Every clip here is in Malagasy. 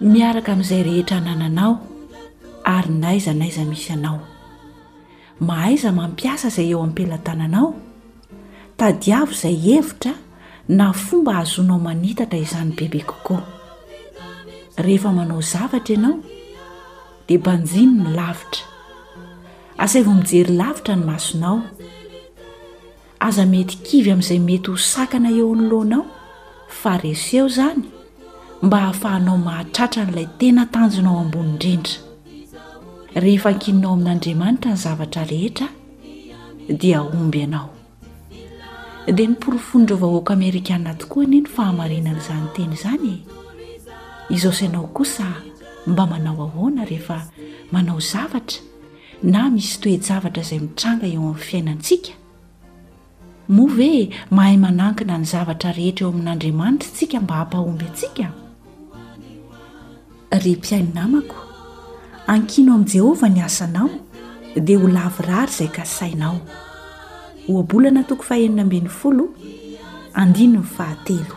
miaraka amin'izay rehetra anananao ary n'aiza n'aiza misy anao. Mahaiza mampiasa izay eo am-pelatananao? Tadiavo izay hevitra na fomba hahazoanao manitatra izany bebe kokoa. Rehefa manao zavatra ianao dia banjino ny lavitra. Asaivo mijery lavitra ny masonao. Aza mety kivy amin'izay mety ho sakana eo anoloanao, fa reseho izany mba hahafahanao mahatratra an'ilay tena tanjonao ambony indrindra. Rehefa ankininao amin'Andriamanitra ny zavatra rehetra, dia homby ianao. Dia noporofoin'ireo vahoaka amerikana tokoa anie ny fahamarinan'izany teny izany e! Izao sy ianao kosa mba manao ahoana rehefa manao zavatra Na misy toe-javatra izay mitranga eo amin'ny fiainantsika? Moa ve mahay manankina ny zavatra rehetra eo amin'Andriamanitra isika mba hampahomby antsika? Ry mpihaino namako, ankino amin'i Jehovah ny asanao, dia ho lavorary izay kasainao. Ohabolana toko fahenina ambin'ny folo, andininy fahatelo.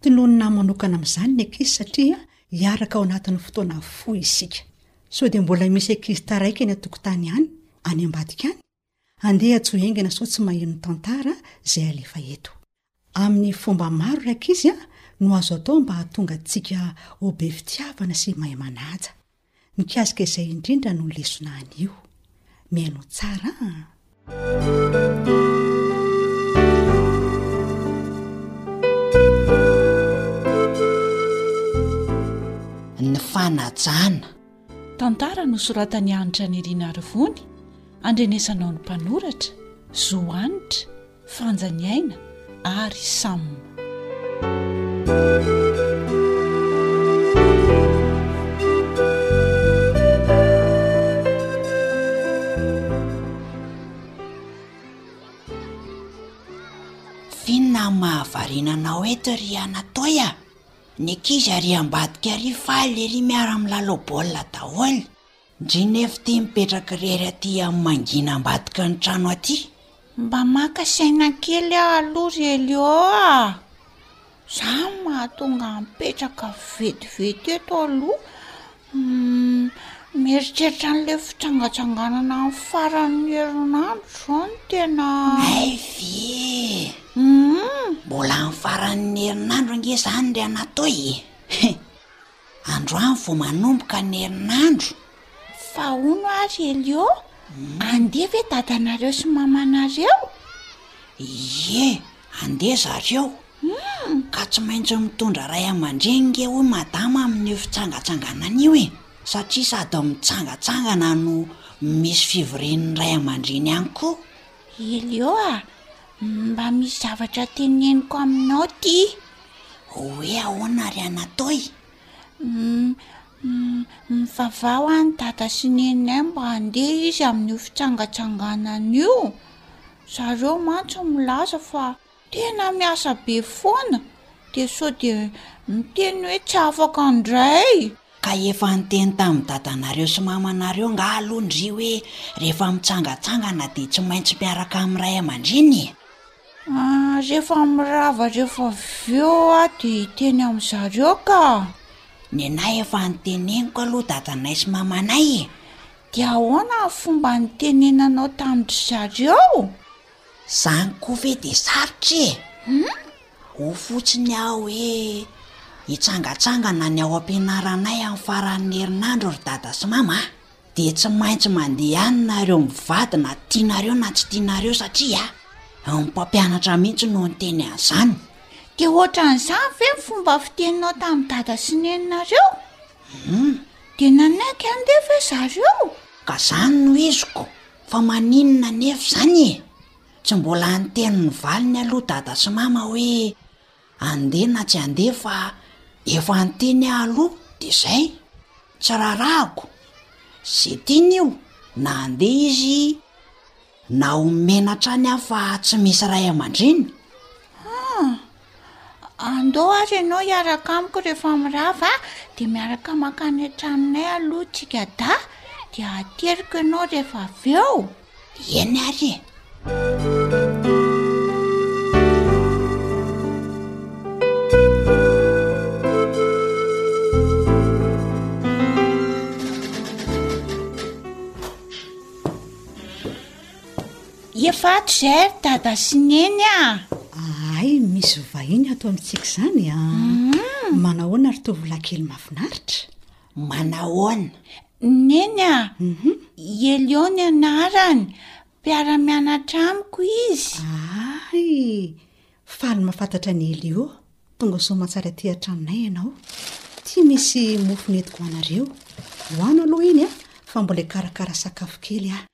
Tononina manokana amin'izany ny ankizy satria hiaraka ao anatin'ny fotoana fohy isika. Sao dia mbola misy ankizy taraiky eny an-tokotany any, any ambadika any? Andeha ajohy haingana sao tsy maheno ny tantara izay alefa eto. Amin'ny fomba maro ry ankizy no azo atao mba hahatonga antsika ho be fitiavana sy mahay manaja. Mikasika izay indrindra no lesona anio. Mihaino tsara an! Ny fanajana. Tantara nosoratan'i Hanitra Nirina Arivony, andrenesanao ny mpanoratra, Zo Hanitra. Franja Niaina ary Sam. Finina ny mahavariana anao eto ry Anatoi a! Ny ankizy ary ambadika ary faly ery miara-milalao baolina daholo. Ndry nefo ty mipetraka irery aty amin'ny mangina ambadika ny trano aty. Mba maka saina kely aho aloha ry Elio a! Zany mahatonga ahy mipetraka vetivety eto aloha, mieritreritra an'ilay fitsangatsanganana amin'ny faran'ny herinandro zao no tena. Hay ve! Mbola amin'ny faran'ny herinandro ange zany ry an'Atoy e! Androany vao manomboka ny herinandro. Fa hono ary Elio, andeha ve dadanareo sy mamanareo? Ie, andeha zareo. Hum. Ka tsy maintsy mitondra ray aman-dreny nge hoy madama amin'io fitsangatsanganana io e, satria sady mitsangatsangana no misy fivorian'ny ray aman-dreny ihany koa. Elio a, Mba misy zavatra teneniko aminao ty hoe ahoana ary anatoy mivavaho any dada sy neninay mba handeha izy amin'io fitsangatsanganana io zareo mantsy milaza fa tena miasa be foana dia sao dia miteny hoe tsy afaka ndray Ka efa niteny tamin'ny dadanareo sy mamanareo angaha aloha ny ry hoe rehefa mitsangatsangana dia tsy maintsy miaraka amin'ny ray aman-dreny e? Ah, rehefa mirava rehefa avy eo aho dia hiteny amin'ny zareo ka. Nenay efa niteneniko aloha dadanay sy mamanay e. Dia ahoana ny fomba nitenenanao tamin-dry zareo? Zany koa ve de sarotra e! Hum! Ho fotsiny aho hoe hitsangatsangana ny ao am-pianaranay amin'ny faran'ny herinandro ry dada sy mama a! Dia tsy maintsy mandeha any nareo mivady na tianareo na tsy tianareo satria a! Ny mpampianatra mihitsy no niteny an'izany. Dia ohatran'izany ve ny fomba fiteninao tamin'i dada sy neninareo? Hum! Dia nanaiky andeha ve zareo? Ka zany no iziko. Fa maninona anefa izany e? Tsy mbola niteny ny valiny aloha dada sy mama hoe andeha na tsy andeha fa efa niteny aho aloha de izay, tsy rarahako, ze tiany io na andeha izy na omena hatrany aho fa tsy misy ray aman-dreny, ah! Andao ary ianao hiaraka amiko rehefa mirava dia miaraka mankany an-tranonay aloha tsika da dia hateriko ianao rehefa avy eo. Eny ary e! Efa ato izay ry dada sy neny a! Ahay misy vahiny ato amintsika izany a! Mhm. Manahoana ry tovolahy kely mahafinaritra? Manahoana? Neny a! Mhm. I Elion ny anarany, mpiara-mianatra amiko izy. Ahay! Faly mahafantatra an'i Elio. Tonga soa aman-tsara aty an-tranonay ianao. Ity misy mofo nentiko ho anareo. Hohano aloha iny a, fa mbola hikarakara sakafo kely aho.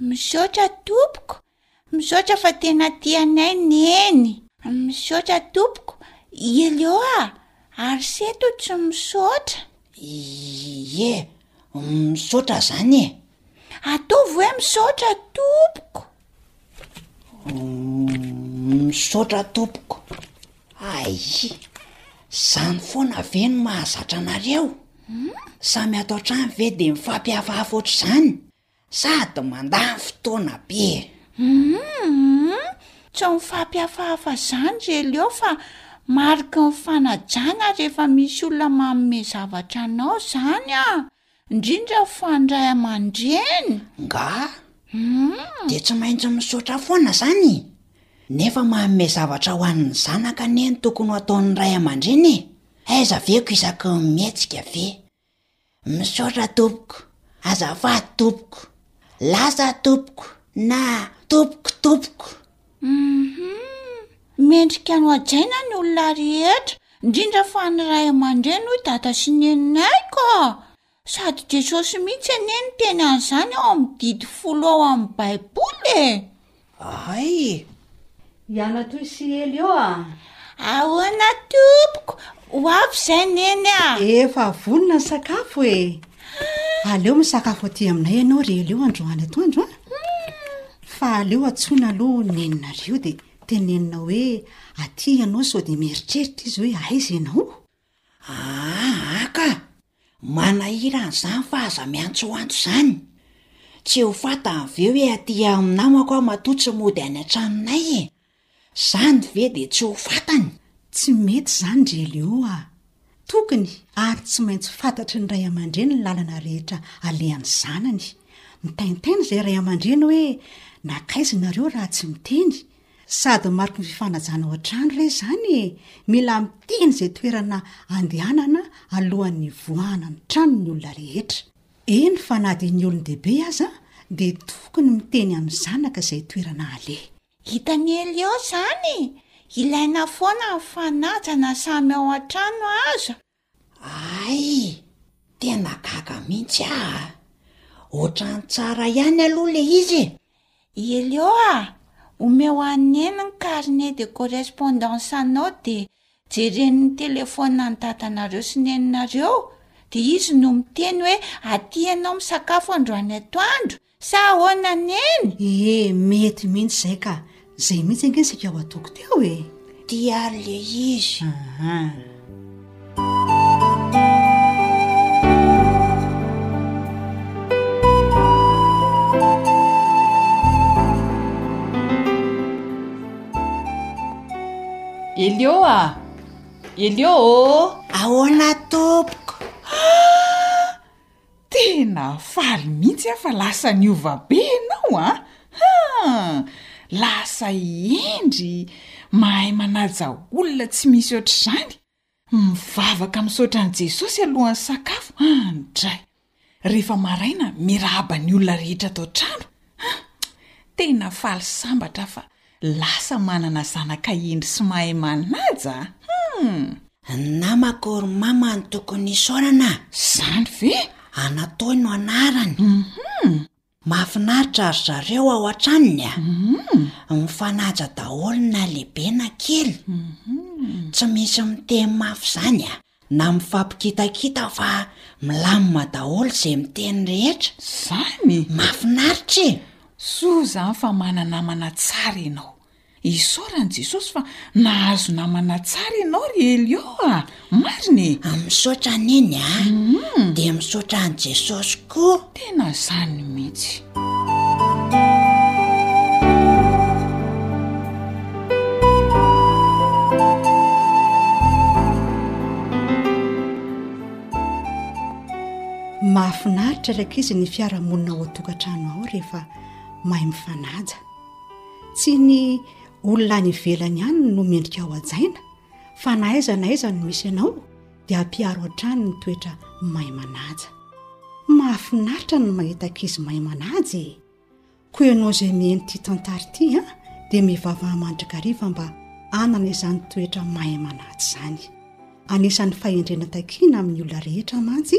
Misaotra tompoko, misaotra fa tena tianay neny. Misaotra tompoko, Elio a! Ary seto tsy misaotra. Ie, misaotra zany e! Ataovy hoe misaotra tompoko. Misaotra tompoko. Aii, zany foana ve no mahazatra anareo? Samy ato an-trano ve dia mifampihafahafa ohatr'izany? Sady mandany fotoana be. Humm! Tsy mifampihafahafa zany ry Elio fa mariky ny fanajana rehefa misy olona manome zavatra anao zany an! Indrindra fa ny ray aman-dreny! Nga? Humm! Dia tsy maintsy misaotra foana zany e! Nefa manome zavatra ho an'ny zanaka anie no tokony ho ataon'ny ray aman-dreny e! Aiza ve ko isaky ny mihetsika ve? Misaotra tompoko, azafady tompoko, lasa tompoko na tompoko tompoko. Hum, mendrika ny hohajaina ny olona rehetra, indrindra fa ny ray aman-dreny hoy dada sy neninay ka! Sady Jesosy mihitsy anie niteny an'izany ao amin'ny didy folo ao amin'ny baiboly e! Hay e! I Anatoy sy Elio a! Ahoana tompoko? Ho avy izay neny a! Efa vonona ny sakafo e! Aleo misakafo aty aminay ianao ry Elio androany atoandro a! Fa aleo antsoina aloha neninareo dia tenenina hoe aty ianao sao dia mieritreritra izy hoe aiza ianao. Aa ka! Manahira an'izany fa aza miantsoantso izany! Tsy ho fantany avy eo hoe aty amin'ny namako aho matoa tsy mody any an-tranonay e! Izany ve dia tsy ho fantany? Tsy mety izany ry Elio a! Tokony ary tsy maintsy fantatry ny ray aman-dreny ny lalana rehetra alehan'ny zanany. Mitaintaina izay ray aman-dreny hoe nankaiza ianareo raha tsy miteny? Sady mariky ny fifanajana ao an-trano re izany e! Mila miteny izay toerana andehanana alohan'ny hivoahana ny trano ny olona rehetra. Eny fa na dia ny olon-dehibe aza dia tokony miteny amin'ny zanaka izay toerana aleha. Hitan'i Elio izany, ilaina foana ny fanajana samy ao an-trano aza Hay! Tena gaga mihitsy aho a! Ohatran'ny tsara ihany aloha ilay izy e! I Elio a! Omeo an'i Neny ny carnet de correspondance anao dia jereny ny telefonan'i dadanareo sy neninareo dia izy no miteny hoe aty ianao misakafo androany atoandro Sa ahoana Neny? Ee, mety mihitsy izay ka! Izay mihitsy ange isika ao an-toko teo e! Dia le izy. Aha. Elio a! Elio ô! Ahoana tompoko? Tena faly mihitsy aho fa lasa niova be ianao a! Haa! Lasa hendry, mahay manaja olona tsy misy ohatr'izany. Mivavaka misaotra an'i Jesosy alohan'ny sakafo an! dray! Rehefa maraina mirahaba ny olona rehetra ato an-trano an! Tena faly sambatra aho fa Lasa manana zanaka hendry sy mahay manaja a! Hum! Namako ry mama no tokony isaorana. Zany ve? Anathoy no anarany. Hum! Mahafinaritra ry zareo ao an-tranony a! Hum! Mifanaja daholo na lehibe na kely. Hum! Tsy misy miteny mafy zany a! Na mifampikitakita fa milamina daholo izay miteny rehetra. Zany? Mafinaritra e! Soa zany fa mana-namana tsara ianao. Isaoran'i Jesosy fa nahazo namana tsara ianao ry Elio a! Marina e! Misaotra Neny a! Dia misaotra an'i Jesosy Koa tena zany mintsy. Mahafinaritra ry ankizy ny fiarahamonina ao an-tokantrano ao rehefa mahay mifanaja. Tsy ny olona any ivelany ihany no mendrika ho hajaina fa na aiza na aiza no misy anao, dia hampiaro hatrany ny toetra mahay manaja. Mahafinaritra ny mahita ankizy mahay manaja e! Koa ianao izay mihaino ity tantara ity an, dia mivavaha mandrakariva mba hanana izany toetra mahay manaja izany. Anisan'ny fahendrena takiana amin'ny olona rehetra mantsy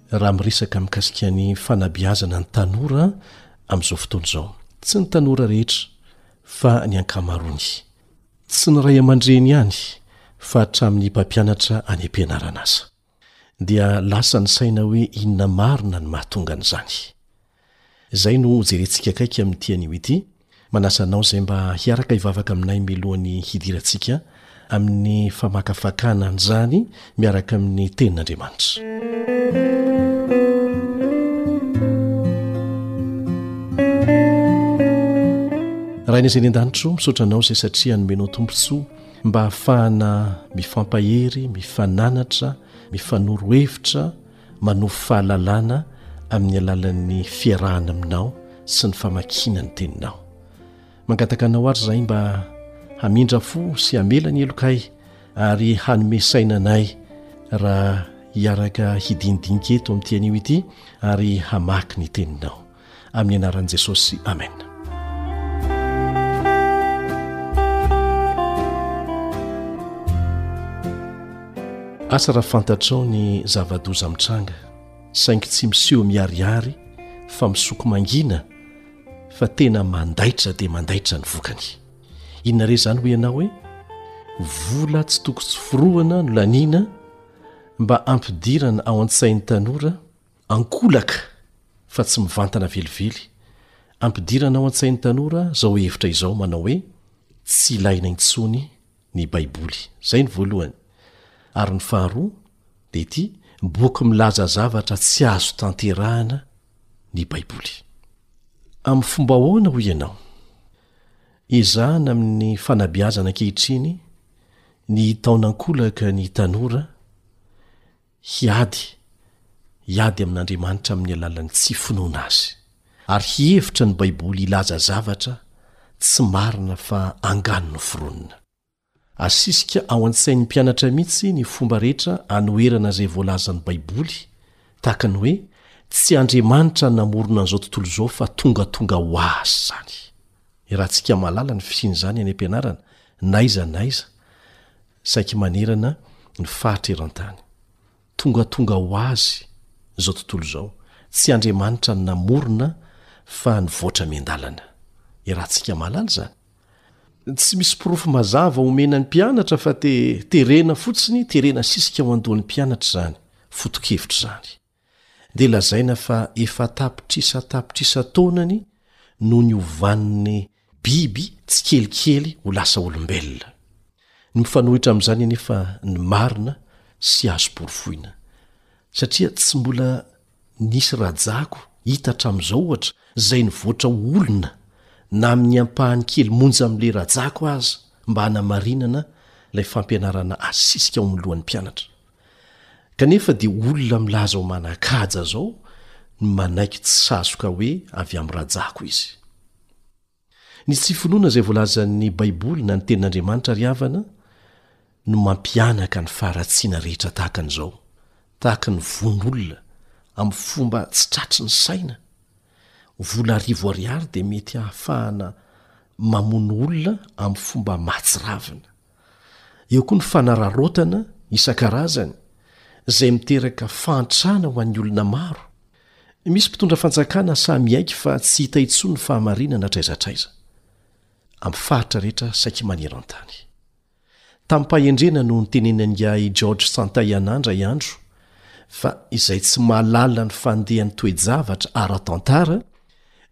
raha miresaka mikasika ny fanabeazana ny tanora amin'izao fotoana izao. Tsy ny tanora rehetra fa ny ankamaroany. Tsy ny ray aman-dreny ihany fa hatramin'ny mpampianatra any am-pianarana aza. Dia lasa ny saina hoe inona marina ny mahatonga an'izany. Izay no jerentsika akaiky amin'ity anio ity. Manasa anao izay mba hiaraka hivavaka aminay milohan'ny hidirantsika amin'ny famakafakana an'izany miaraka amin'ny tenin'Andriamanitra. Rainay izay any an-danitro misaotra anao izay satria anomenao tombontsoa mba hahafahana mifampahery mifananatra mifanoro hevitra Manofy fahalalana amin'ny alalan'ny fiarahana aminao sy ny famakiana ny teninao. Mangataka anao ary izahay mba hamindra fo sy hamela ny helokay ary hanome saina anay raha hiaraka hidinidinika eto amin'ity anio ity ary hamaky ny teninao. amin'ny anaran'i Jesosy Amen. Asa raha fantatrao ny zava-doza mitranga saingy tsy miseho miharihary fa misoko mangina fa tena mandaitra dia mandaitra ny vokany inona re izany hoy ianao hoe vola tsy toko tsy forohana no laniana mba ampidirana ao an-tsain'ny tanora Ankolaka fa tsy mivantana velively. Ampidirana ao an-tsain'ny tanora zao hevitra izao manao hoe tsy ilaina intsony ny baiboly. Zay ny voalohany. Ary ny faharoa dia ity boky milaza zavatra tsy azo tanterahana ny baiboly. Amin'ny fomba ahoana hoy ianao? Ezahana amin'ny fanabeazana ankehitriny ny hitaona ankolaka ny tanora Hiady, hiady amin'Andriamanitra amin'ny alalan'ny tsy finoana Azy. Ary hihevitra ny Baiboly hilaza zavatra tsy marina fa angano noforonina. Asisika ao an-tsain'ny mpianatra mihitsy ny fomba rehetra anoherana izay voalazan'ny Baiboly, tahaka ny hoe tsy Andriamanitra no namorona an'izao tontolo izao fa tongatonga ho azy izany. Iarahantsika mahalala ny fisian'izany any am-pianarana na aiza na aiza. saiky manerana ny faritra eran-tany. Tongatonga ho azy izao tontolo izao, tsy Andriamanitra no namorona fa nivoatra miandalana. Iarahantsika mahalala izany. Tsy misy porofo mazava omena ny mpianatra fa te terena fotsiny, terena asisika ao an-dohan'ny mpianatra izany foto-kevitra izany. dia lazaina fa efa tapitrisa tapitrisa taonany no niovan'ny biby tsikelikely ho lasa olombelona. Ny mifanohitra amin'izany anefa ny marina sy azo porofoina, satria tsy mbola nisy rajako hita hatramin'izao ohatra izay nivoatra ho olona na amin'ny ampahany kely monja amin'ilay rajako aza mba hanamarinana ilay fampianarana asisika ao amin'ny lohan'ny mpianatra. Kanefa dia olona milaza ho manan-kaja zao no manaiky tsy sazoka hoe avy amin'ny rajako izy. Ny tsy finoana izay voalazan'ny baiboly na ny tenin'Andriamanitra ry havana no mampihanaka ny faharatsiana rehetra tahaka an'izao, tahaka ny vono olona amin'ny fomba tsy tratry ny saina, vola arivo ariary dia mety ahafahana mamono olona amin'ny fomba mahatsiravina. Eo koa ny fanararaotana isan-karazany izay miteraka fahantrana ho an'ny olona maro. Misy mpitondra fanjakana sahy miaiky fa tsy hita intsony ny fahamarinana hatraiza hatraiza, amin'ny faritra rehetra saiky maneran-tany. Tamim-pahendrena no nitenenan'ingahy George Santayanandra i Andro fa izay tsy mahalala ny fandehan'ny toe-javatra ara-tantara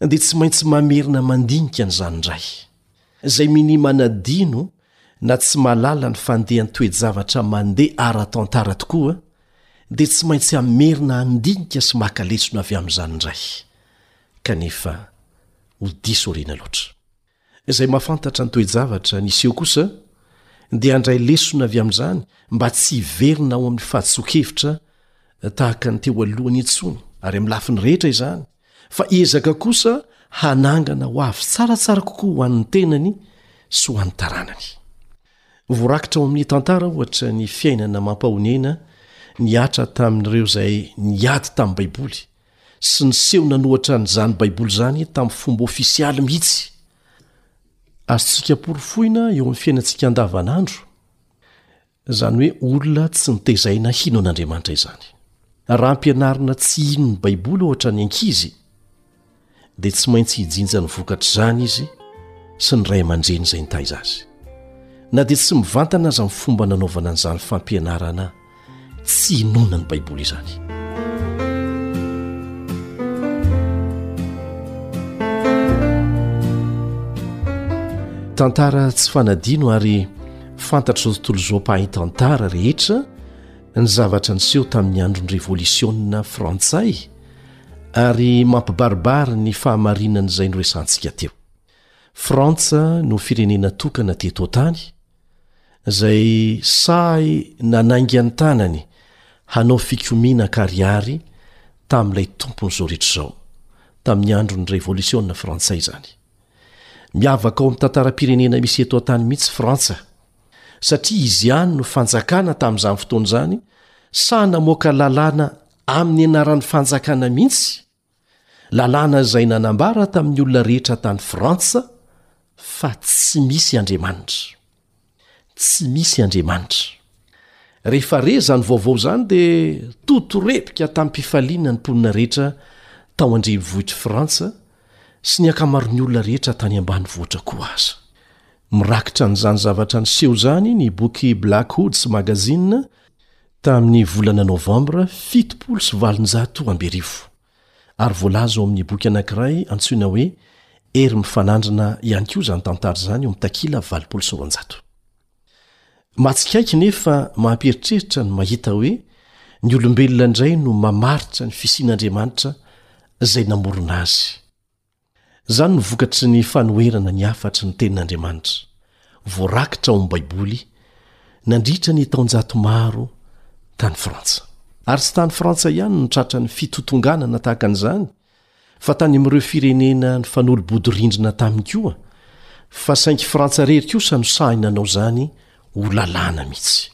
dia tsy maintsy mamerina mandinika an'izany indray. Izay minia manadino na tsy mahalala ny fandehan'ny toe-javatra mandeha ara-tantara tokoa dia tsy maintsy hamerina handinika sy maka lesona avy amin'izany indray, kanefa ho diso aoriana loatra. Izay mahafantatra ny toe-javatra niseho kosa dia handray lesona avy amin'izany mba tsy hiverina ao amin'ny fahadisoan-kevitra tahaka ny teo alohany intsony, ary amin'ny lafiny rehetra izany, fa hiezaka kosa hanangana ho avy tsaratsara kokoa ho an'ny tenany sy ho an'ny taranany. Voarakitra ao amin'ny tantara ohatra ny fiainana mampahonena nihatra tamin'ireo izay niady tamin'ny Baiboly sy ny seho nanohatra an'izany Baiboly izany tamin'ny fomba ofisialy mihitsy. Azontsika porofoina eo amin'ny fiainantsika andavanandro izany hoe olona tsy notezaina hino an'Andriamanitra izany. Raha ampianarina tsy hino ny Baiboly ohatra ny ankizy, dia tsy maintsy hijinja ny vokatr'izany izy sy ny ray aman-dreny izay nitaiza azy. Na dia tsy mivantana aza ny fomba nanaovana an'izany fampianarana tsy hinoana ny Baiboly izany. Tantara tsy fanadino ary Fantatry ny tontolo izao mpahay tantara rehetra ny zavatra niseho tamin'ny andron'ny Revolisiona frantsay ary mampibaribary ny fahamarinan'izay noresahantsika teo. Frantsa no firenena tokana teto an-tany izay sahy nanainga ny tanany hanao fikomiana karihary tamin'ilay tompon'izao rehetra izao, tamin'ny andron'ny Revolisiona frantsay izany. Miavaka ao amin'ny tantaram-pirenena misy eto an-tany mihitsy Frantsa, satria izy ihany no fanjakana tamin'izany fotoana izany sahy namoaka lalàna amin'ny anaran'ny fanjakana mihitsy, lalàna izay nanambara tamin'ny olona rehetra tany Frantsa fa tsy misy Andriamanitra. Tsy misy Andriamanitra. Rehefa re izany vaovao izany dia totorebika tamim-pifaliana ny mponina rehetra tao an-drenivohitr'i Frantsa sy ny ankamaroan'ny olona rehetra tany ambanivohitra koa aza. Mirakitra an'izany zavatra niseho izany ny boky Black Hoods Magazine tamin'ny volana Novambra fitopolo sy valonjato amby arivo. Ary voalaza ao amin'ny boky anankiray antsoina hoe Hery Mifanandrina ihany koa izany tantara izany eo amin'ny takila valopolo sy roanjato. Mahatsikaiky nefa mampieritreritra ny mahita hoe ny olombelona indray no mamaritra ny fisian'Andriamanitra izay namorona azy. Izany no vokatry ny fanoherana ny hafatry ny Tenin'Andriamanitra, voarakitra ao amin'ny Baiboly, nandritra ny taonjato maro tany Frantsa. Ary tsy tany Frantsa ihany no tratran'ny fitotonganana tahaka an'izany, fa tany amin'ireo firenena nifanolo-bodirindrina taminy koa, fa saingy Frantsa irery kosa no sahy nanao izany ho lalàna mihitsy.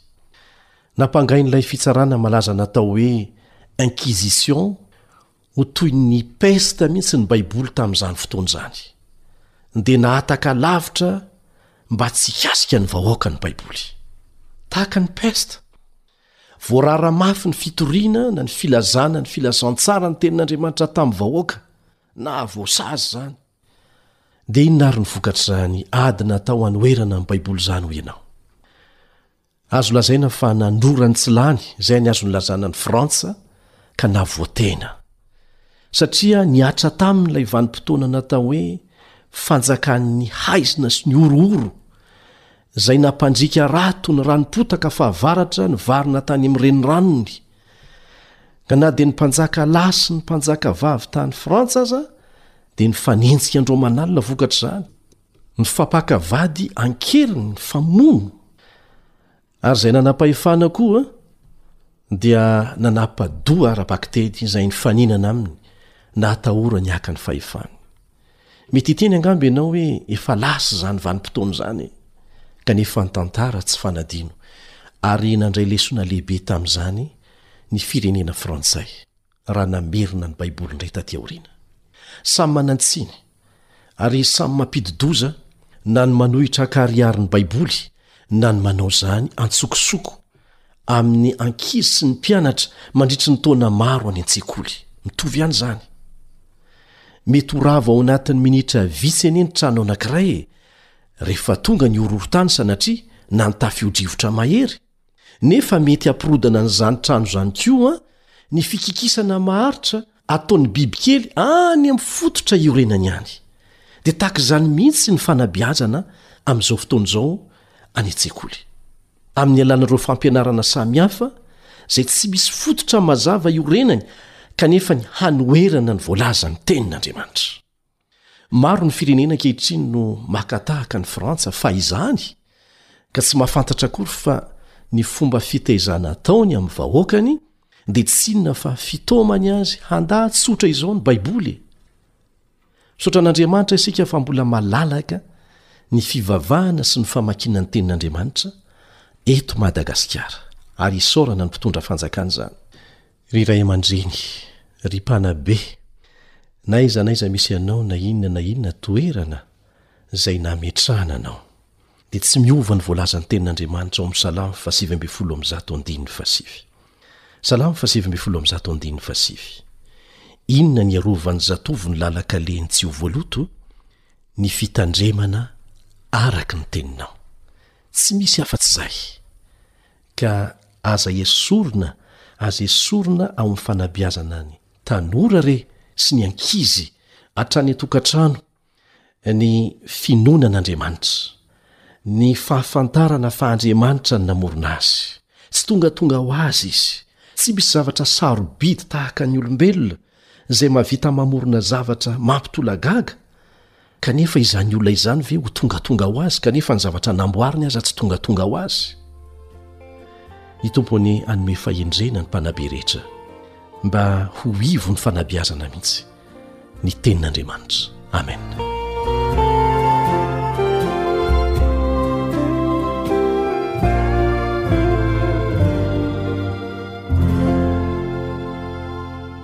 Nampangain'ilay fitsarana malaza natao hoe Inquisition, Ho toy ny pesta mihitsy ny Baiboly tamin'izany fotoana izany. Dia nahataka lavitra mba tsy hikasika ny vahoaka ny Baiboly. Tahaka ny pesta, voarara mafy ny fitoriana na ny filazana ny filazantsara ny Tenin'Andriamanitra tamin'ny vahoaka, nahavoasazy izany. Dia inona àry ny vokatr'izany ady natao hanoherana ny Baiboly izany, hoy ianao? Azo lazaina fa nanora ny tsy lany izay ny azo nilazana an'i Frantsa ka navoatena. Satria nihatra taminy ilay vanim-potoana natao hoe fanjakan'ny haizina sy ny horohoro, izay nampandriaka ra toy ny ranom-potaka fahavaratra ny varina tany amin'ny reniranony, ka na dia ny mpanjaka lahy sy ny mpanjaka vavy tany Frantsa aza dia nifanenjika an-droamanalina vokatr'izany. Ny fampaka vady an-keriny, famono, ary izay nanam-pahefana koa dia nanapa-doha ara-bakiteny izay nifaninana aminy na atahorany haka ny fahefany. Mety hiteny angamba ianao hoe efa lasa izany vanim-potoana izany e! Kanefa ny tantara tsy fanadino ary nandray lesona lehibe tamin'izany ny firenena frantsay. raha namerina ny Baiboly indray tatỳ aoriana. Samy manan-tsiny ary samy mampidi-doza na ny manohitra an-karihary ny Baiboly na ny manao izany an-tsokosoko amin'ny ankizy sy ny mpianatra mandritry ny taona maro any an-tsekoly. Mitovy ihany izany. Mety ho ravo ao anatin'ny minitra vitsy anie ny trano anankiray e, rehefa tonga ny horohorontany sanatria nantafy ho drivotra mahery, nefa mety hampirodana an'izany trano izany koa ny fikikisana maharitra ataon'ny bibikely any amin'ny fototra iorenany any. Dia tahaka izany mihitsy ny fanabeazana amin'izao fotoana izao any an-tsekoly. Amin'ny alalan'ireo fampianarana samihafa izay tsy misy fototra mazava iorenany kanefa ny hanoherana ny voalazan'ny Tenin'Andriamanitra. Maro ny firenena ankehitriny no maka tahaka an'i Frantsa fahizany ka tsy mahafantatra akory fa ny fomba fitaizana ataony amin'ny vahoakany dia tsy inona fa fitaomany azy handà tsotra izao ny Baiboly e! Misaotra an'Andriamanitra isika fa mbola malalaka ny fivavahana sy ny famakiana ny Tenin'Andriamanitra eto Madagasikara ary isaorana ny mpitondra fanjakana izany. Ry ray aman-dreny, ry mpanabe, na aiza na aiza misy anao na inona na inona toerana izay nametrahana anao, dia tsy miova ny voalazan'ny Tenin'Andriamanitra ao amin'ny Salamo fahasivy ambin'ny folo amby zato andininy fahasivy. Salamo fahasivy ambin'ny folo amby zato andininy fahasivy. Inona ny hiarovan'ny zatovo ny lalan-kalehiny tsy ho voaloto? Ny fitandremana araka ny Teninao. Tsy misy afa-tsy izay. Ka aza esorina, aza esorina ao amin'ny fanabeazana ny tanora re sy ny ankizy hatrany an-tokantrano ny finoana an'Andriamanitra, ny fahafantarana fa Andriamanitra no namorona azy. Tsy tongatonga ho azy izy. Tsy misy zavatra sarobidy tahaka ny olombelona izay mahavita mamorona zavatra mampitolagaga. Kanefa izany olona izany ve ho tongatonga ho azy kanefa ny zavatra namboariny aza tsy tongatonga ho azy? Ny Tompo anie hanome fahendrena ny mpanabe rehetra mba ho ivon'ny fanabeazana mihitsy ny tenin'Andriamanitra. Amena.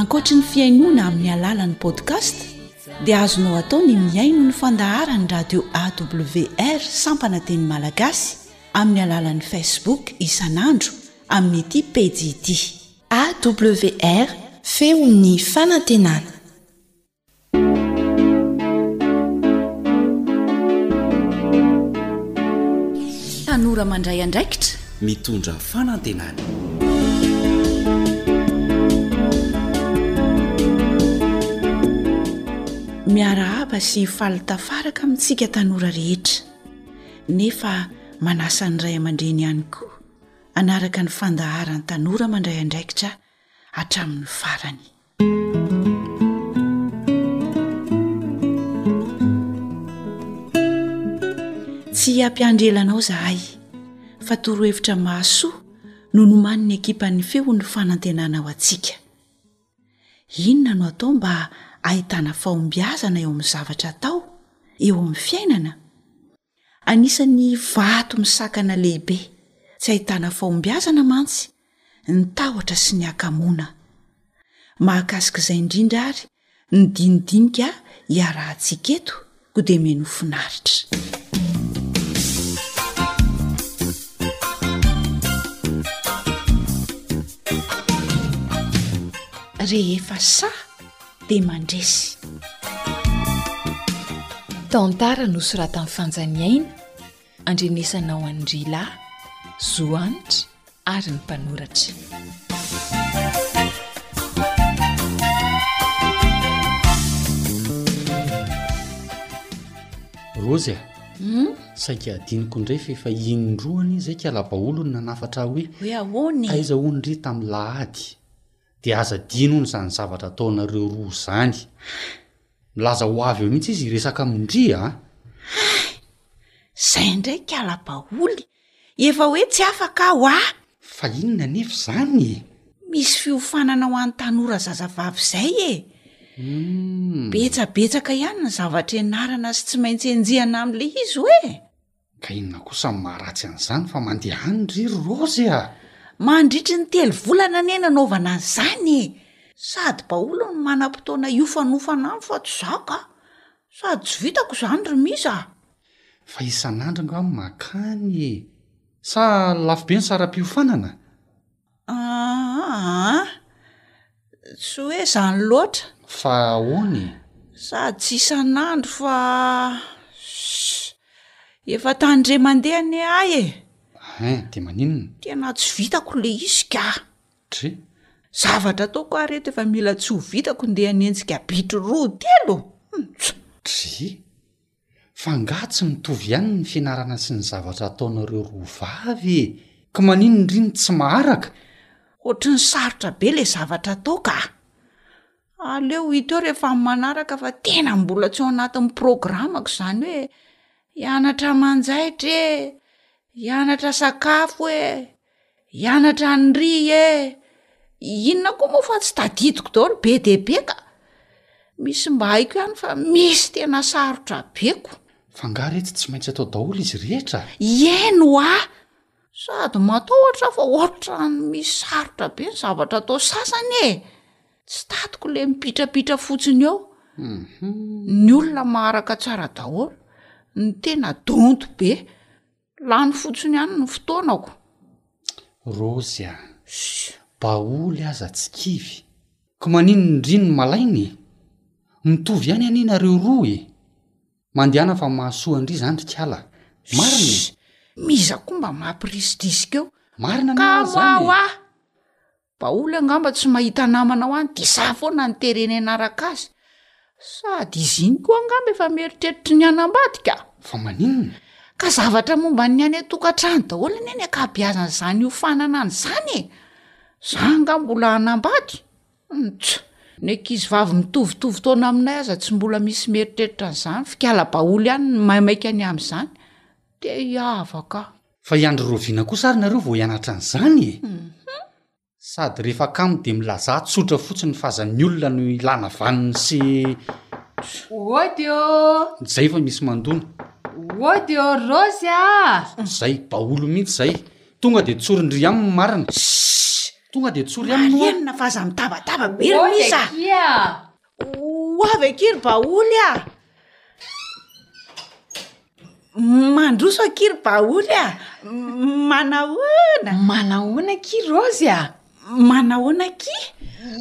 ankoatry ny fiainoana amin'ny alalan'ny podcast dia azonao atao ny miaino ny fandaharan'ny radio awr sampana teny malagasy amin'ny alalan'ni facebook isan'andro amin'ity pejy ity. AWR, Feon'ny fanantenana. Tanora mandray andraikitra. Mitondra fanantenana. Miarahaba sy faly tafaraka amintsika tanora rehetra, nefa manasa ny ray aman-dreny ihany koa. hanaraka ny fandaharan'ny tanora mandray andraikitra hatramin'ny farany. Tsy hampiandry elanao zahay fa torohevitra mahasoa no nomanin'ny ekipan'ny feon'ny fanantenana ao antsika. Inona no atao mba ahitana fahombiazana eo amin'ny zavatra atao eo amin'ny fiainana? Anisan'ny vato misakana lehibe tsy ahitana fahombiazana mantsy ny tahotra sy ny hakamoana. Mahakasika izay indrindra ary ny dinidinika iarahantsika eto koa dia mihaino ho finaritra. Rehefa sahy dia mandresy tantara nosoratan'ny fanjaniaina andrenesanao an'i rila zohanitra ary ny mpanoratra rozy a hmm? saika adiniko indray fa efa inondroany izay ka alabaolo ny nanafatra aho hoe aiza ho ny re tamin'ny lahady Dia aza adino hono izany zavatra ataonareo roa izany. Milaza ho avy eo mihitsy izy hiresaka amin-dry a! Hay! Izay indray ka ala-baholy! Efa hoe tsy afaka aho a! Fa inona anefa izany e? Misy fiofanana ho an'ny tanora zazavavy izay e! Betsabetsaka ihany ny zavatra ianarana sy tsy maintsy enjehina amin'ilay izy hoe? Ka inona kosa no maharatsy an'izany fa mandeha any ry Raozy a! Mandritry ny telo volana anie nanaovana an'izany e! Sady Paolo no manam-potoana hiofanofana amiko fa tsy izaho ka! Sady tsy vitako izany ry Miss a! Fa isan'andro angaha no mankany e! Sa lafo be ny saram-piofanana? Aa, tsy hoe izany loatra. Fa ahoana e? Sady tsy isan'andro fa Shh! Efa tany indray mandeha anie ahy e! Hein, dia maninona? Tena tsy vitako ilay izy ka! Dry! Zavatra ataoko ary eto efa mila tsy ho vitako ndeha hanenjika bitro roa telo! Humm! Dry! F'angaha tsy mitovy ihany ny fianarana sy ny zavatra ataonareo roa vavy e! Ka maninona ndry no tsy maharaka? Ohatry ny sarotra be ilay zavatra atao ka! Aleo hita eo rehefa amin'ny manaraka fa tena mbola tsy ao anatin'ny programako izany hoe hianatra manjaitra e! Hianatra sakafo e! Hianatra any Ria e! Inona koa moa fa tsy tadidiko daholo be dia be ka! Misy mba haiko ihany fa misy tena sarotra be ko! Fa nga re tsy tsy maintsy atao daholo izy rehetra? Ieny hoa! Sady matahotra aho fa ohatran'ny misy sarotra be ny zavatra atao sasany e! Tsy tadiko le mipitrapitra fotsiny eo. Ny olona maharaka tsara daholo, ny tena donto be. Lany fotsiny ihany ny fotoanako. Rozy a! Baoly aza tsy kivy. Ko maninona ndry no malaina e? Mitovy ihany anie nareo roa e! Mandehana fa mahasoa ndry zany ry kala. Marina e! Iza koa mba mampirisitrisika eo. Marina anie zany e! Kamaoaa! Baoly angamba tsy mahita namana ho any de za foana no terena hianaraka azy. Sady izy iny koa angamba efa mieritreritry ny hanambady ka! Fa maninona? Ka zavatra momba ny any an-tokantrano daholo anie ny ankabeazan'izany hiofanana any izany e! Za angaha mbola hanambady? Humm tch! Ny ankizivavy mitovitovy taona aminay aza tsy mbola misy mieritreritra an'izany, fikala baoly ihany no maimaika ny amin'izany. Te hiavaka aho. Fa i Andry Rahoviana kosa ary nareo vao hianatra an'izany e! Sady rehefa kamo dia milazà tsotra fotsiny fa aza ny olona no ilàna vaniny sy Odio! Zay fa misy mandona. Odio Rozy ah! Zay, baolo mihitsy zay. Tonga dia tsory ndry aminy ny marina. Shhh! Tonga dia tsory aminy oa. Marihina fa aza mitabataba be ry Miss ah! Oy akia! Ho avy akia ry baoly a! Mandroso akia ry baoly a! Manahoana? Manahoana akia Raozy a! Manahoana akia?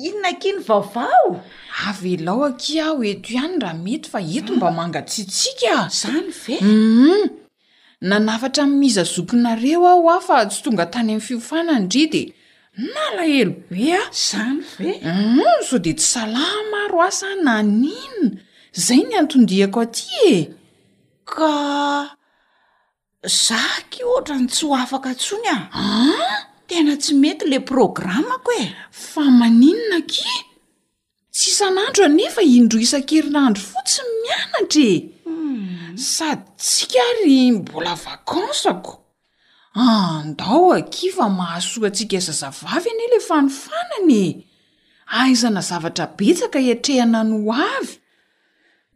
Inona akia ny vaovao? Avelao akia aho eto ihany raha mety fa eto mba mangatsiatsiaka a! Izany ve? Hum! Nanafatra amin'ny iza zokinareo aho hoa fa tsy tonga tany amin'ny fiofana ndry dia nalahelo be aho. Izany ve? Hum, sao dia tsy salama ary hoa sa naninona? Izay ny anton-diako aty e! Ka za aky hoatran'ny tsy ho afaka intsony an! An? Tena tsy mety ilay programme-ko e! Fa maninona aky? Tsy isan'andro anefa indroa isan-kerinandro fotsiny mianatra e! Sady tsika ary mbola vakansako. Andao aky fa mahasoa antsika zazavavy anie ilay fanofanana e! Ahaizana zavatra betsaka hiatrehana ny ho avy.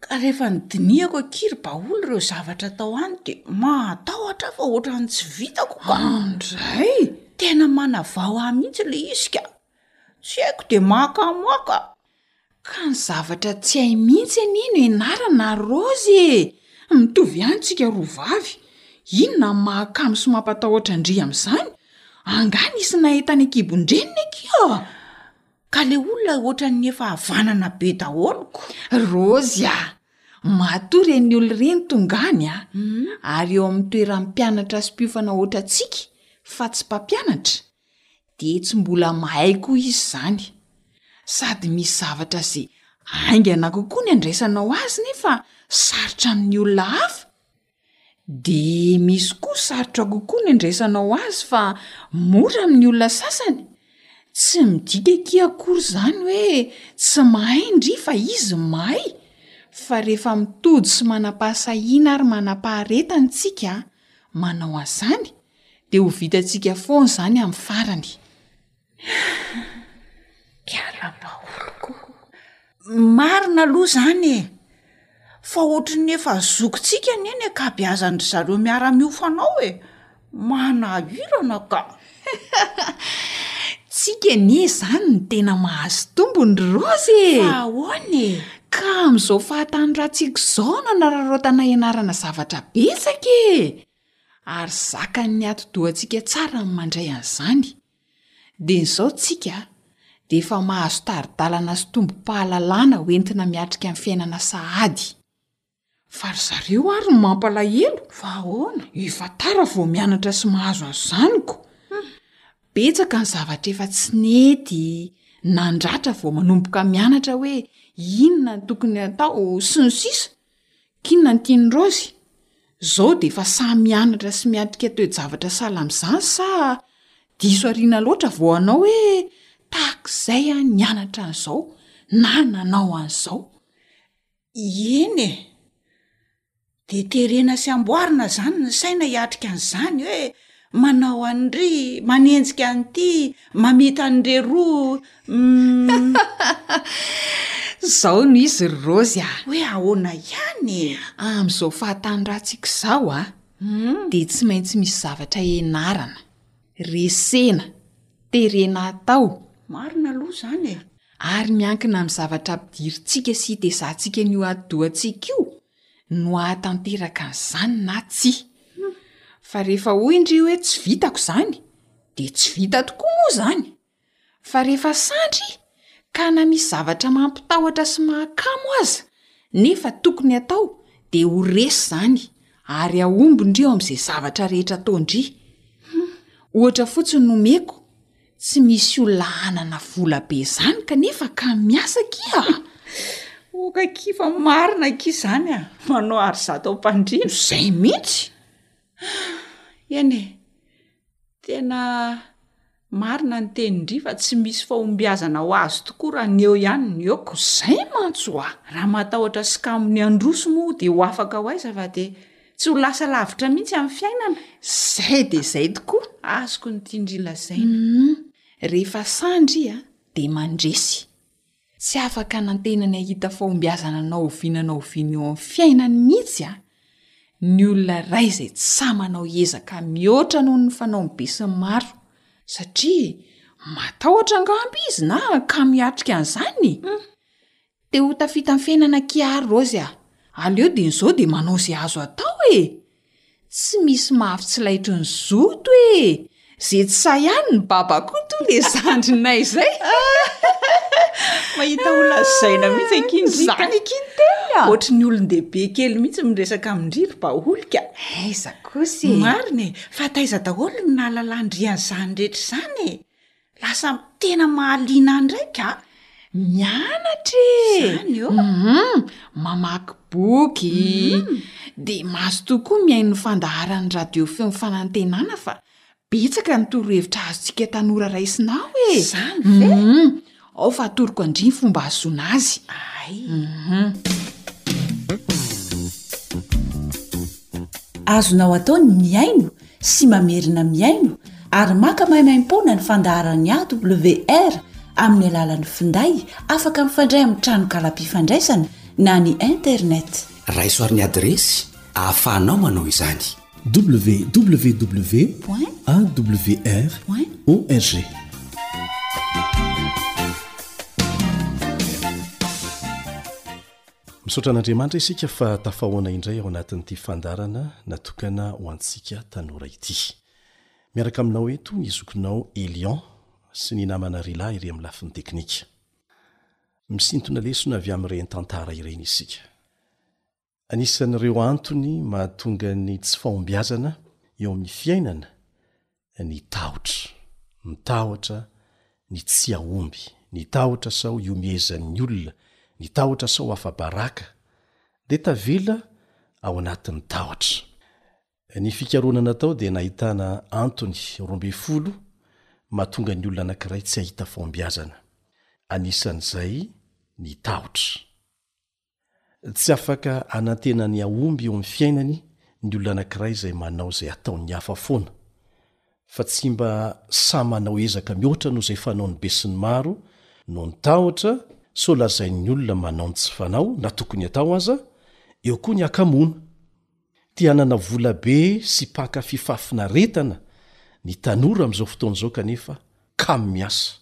Ka rehefa nodinihako aky ry Baholy ireo zavatra tao any dia mahatahotra aho fa ohatran'ny tsy vitako ka. An-dray! Tena manavao ahy mihitsy ilay izy ka! Tsy haiko de maka amoaka. Ka ny zavatra tsy hay mihitsy anie no ianarana ry Rozy e! Mitovy ihany tsika roa vavy. Inona no mahakamo sy mampatahotra an-dry amin'izany? Angaha nisy nahay tany an-kibon-dreniny akia a! Ka le olona ohatran'ny efa havanana be daholo ko! Rozy a! Matoa ireny olona ireny tonga any a! ary eo amin'ny toeram-pianatra sy mpiofana ohatrantsika fa tsy mpampianatra, Dia tsy mbola mahay koa izy izany. Sady misy zavatra izay haingana kokoa ny andraisanao azy nefa sarotra amin'ny olona hafa, dia misy koa sarotra kokoa ny andraisanao azy fa mora amin'ny olona sasany. Tsy midika akia akory izany hoe tsy mahay ndry fa izy mahay, fa rehefa mitojo sy manam-pahasahiana ary manam-paharetana isika manao an'izany dia ho vitantsika foana izany amin'ny farany. Mpiara-baholiko. Marina aloha izany e! Fa ohatry ny efa zokintsika anie ny ankabeazan-dry zareo miara-mihofa anao e! Manahirana ka! Tsika anie izany no tena mahazo tombony ry Rozy e! Fa ahoana e? Ka amin'izao fahatany ratsy ikozaona nararaotanay ianarana zavatra betsaka e! Ary zakan'ny atidohantsika tsara ny mandray an'izany. Dia izao tsika dia efa mahazo tari-dalana sy tombom-pahalalana ho entina miatrika ny fiainana sahady. Fa ry zareo ary no mampalahelo? Fa ahoana? Efa tara vao mianatra sy mahazo an'izany ko! Betsaka ny zavatra efa tsy nety nandratra vao manomboka mianatra hoe inona no tokony hatao sy ny sisa. K'inona ny tian'i Raozy? Zao dia efa sahy mianatra sy miatrika toe-javatra sahala amin'izany sa diso ariana loatra vao hanao hoe tahak'izay aho nianatra an'izao na nanao an'izao? Eny e! Dia terena sy amboarina izany ny saina hiatrika an'izany hoe Manao an'ry, manenjika an'ity, mamita an'ire roa, uhm. Zao no izy ry Rozy a! Hoe ahoana ihany e! Amin'izao fahatanoràntsika izao a, dia tsy maintsy misy zavatra ianarana, resena, terena atao. Marina aloha izany e! Ary miankina amin'ny zavatra ampidirintsika sy itezahantsika an'io atidohantsika io no hahatanteraka an'izany na tsia. Fa rehefa hoy indry hoe tsy vitako izany, dia tsy vita tokoa moa izany. Fa rehefa sandry ka na misy zavatra mampitahotra sy mahakamo aza nefa tokony hatao, dia ho resy izany ary hahomby indry eo amin'izay zavatra rehetra ataon-dry. Ohatra fotsiny no omeko. Tsy misy olona hanana vola be zany kanefa ka miasa akia a! Ok akia fa marina akia zany a! Manao art zato ampandriana! Zay mintsy! Eny e! Tena marina ny tenin-dry fa tsy misy fahombiazana ho azo tokoa raha ny eo ihany no eo ko! Zay mantsy oa! Raha matahotra skamony handroso moa dia ho afaka ho aiza fa dia. Tsy ho lasa lavitra mihitsy amin'ny fiainana. Izay dia izay tokoa. Azoko ny tian-dry lazaina. Rehefa sandry iha dia mandresy. Tsy afaka nanteina ny hahita fahombiazana na oviana na oviana eo amin'ny fiainany mihitsy an! ny olona iray izay tsy sahy manao ezaka mihoatra noho ny fanaon'ny besinimaro. Satria matahotra angamba izy na kamo hiatrika an'izany? Te ho tafita fenana akia ary Raozy a! Aleo dieny zao de manao ze azo atao e! Tsy misy mahavy tsy laitry ny zoto e! Ze tsy sahy any ny baba koa toa le zandrinay zay! Mahita ho lazaina mihitsy akia ny Rita. Zany akia ny teniny a! Ohatry ny olon-dehibe kely mihitsy miresaka amin-dry ry baholy ka! Aiza kosa e! Marina e! Fa taiza daholo no nahalalan-dry an'izany rehetra izany e! Lasa tena mahaliana ndray ka! Mianatra e! Izany ô! Hum, mamaky boky, dia mazotoa koa mihaino ny fandaharan'ny Radio Feon'ny Fanantenana fa betsaka ny torohevitra azontsika tanora raisinao e! Izany ve? Hum, ao fa atoroko an-dry ny fomba hahazoana azy. Hay! Hum. Azonao atao ny mihaino sy mamerina mihaino ary maka maimaim-poana ny fandaharan'ny AWR amin'ny alalan'ny finday afaka mifandray amin'ny tranonkalam-pifandraisana na ny internet. Raiso ary ny adiresy ahafahanao manao izany. www.awr.org Misaotra an'Andriamanitra isika fa tafahoana indray ao anatin'ity fandaharana natokana ho antsika tanora ity. Miaraka aminao eto ny zokinao Elion sy ny namana Rila ery amin'ny lafiny teknika. Misintona lesona avy amin'ireny tantara ireny isika. Anisan'ireo antony mahatonga ny tsy fahombiazana eo amin'ny fiainana ny tahotra. Mitahotra ny tsy hahomby, ny tahotra sao hiomehezan'ny olona, ny tahotra sao afa-baraka, dia tavela ao anatin'ny tahotra. Ny fikarohana natao dia nahitana antony roa ambin'ny folo mahatonga ny olona anankiray tsy hahita fahombiazana. Anisan'izay ny tahotra. Tsy afaka hanantena ny hahomby eo amin'ny fiainany ny olona anankiray izay manao izay ataon'ny hafa foana, fa tsy mba sahy manao ezaka mihoatra noho izay fanaon'ny besinimaro noho ny tahotra sao lazain'ny olona manao ny tsy fanao na tokony atao aza, eo koa ny hakamoana. Te hanana vola be sy mpankafy fahafinaretana ny tanora amin'izao fotoana izao kanefa kamo miasa,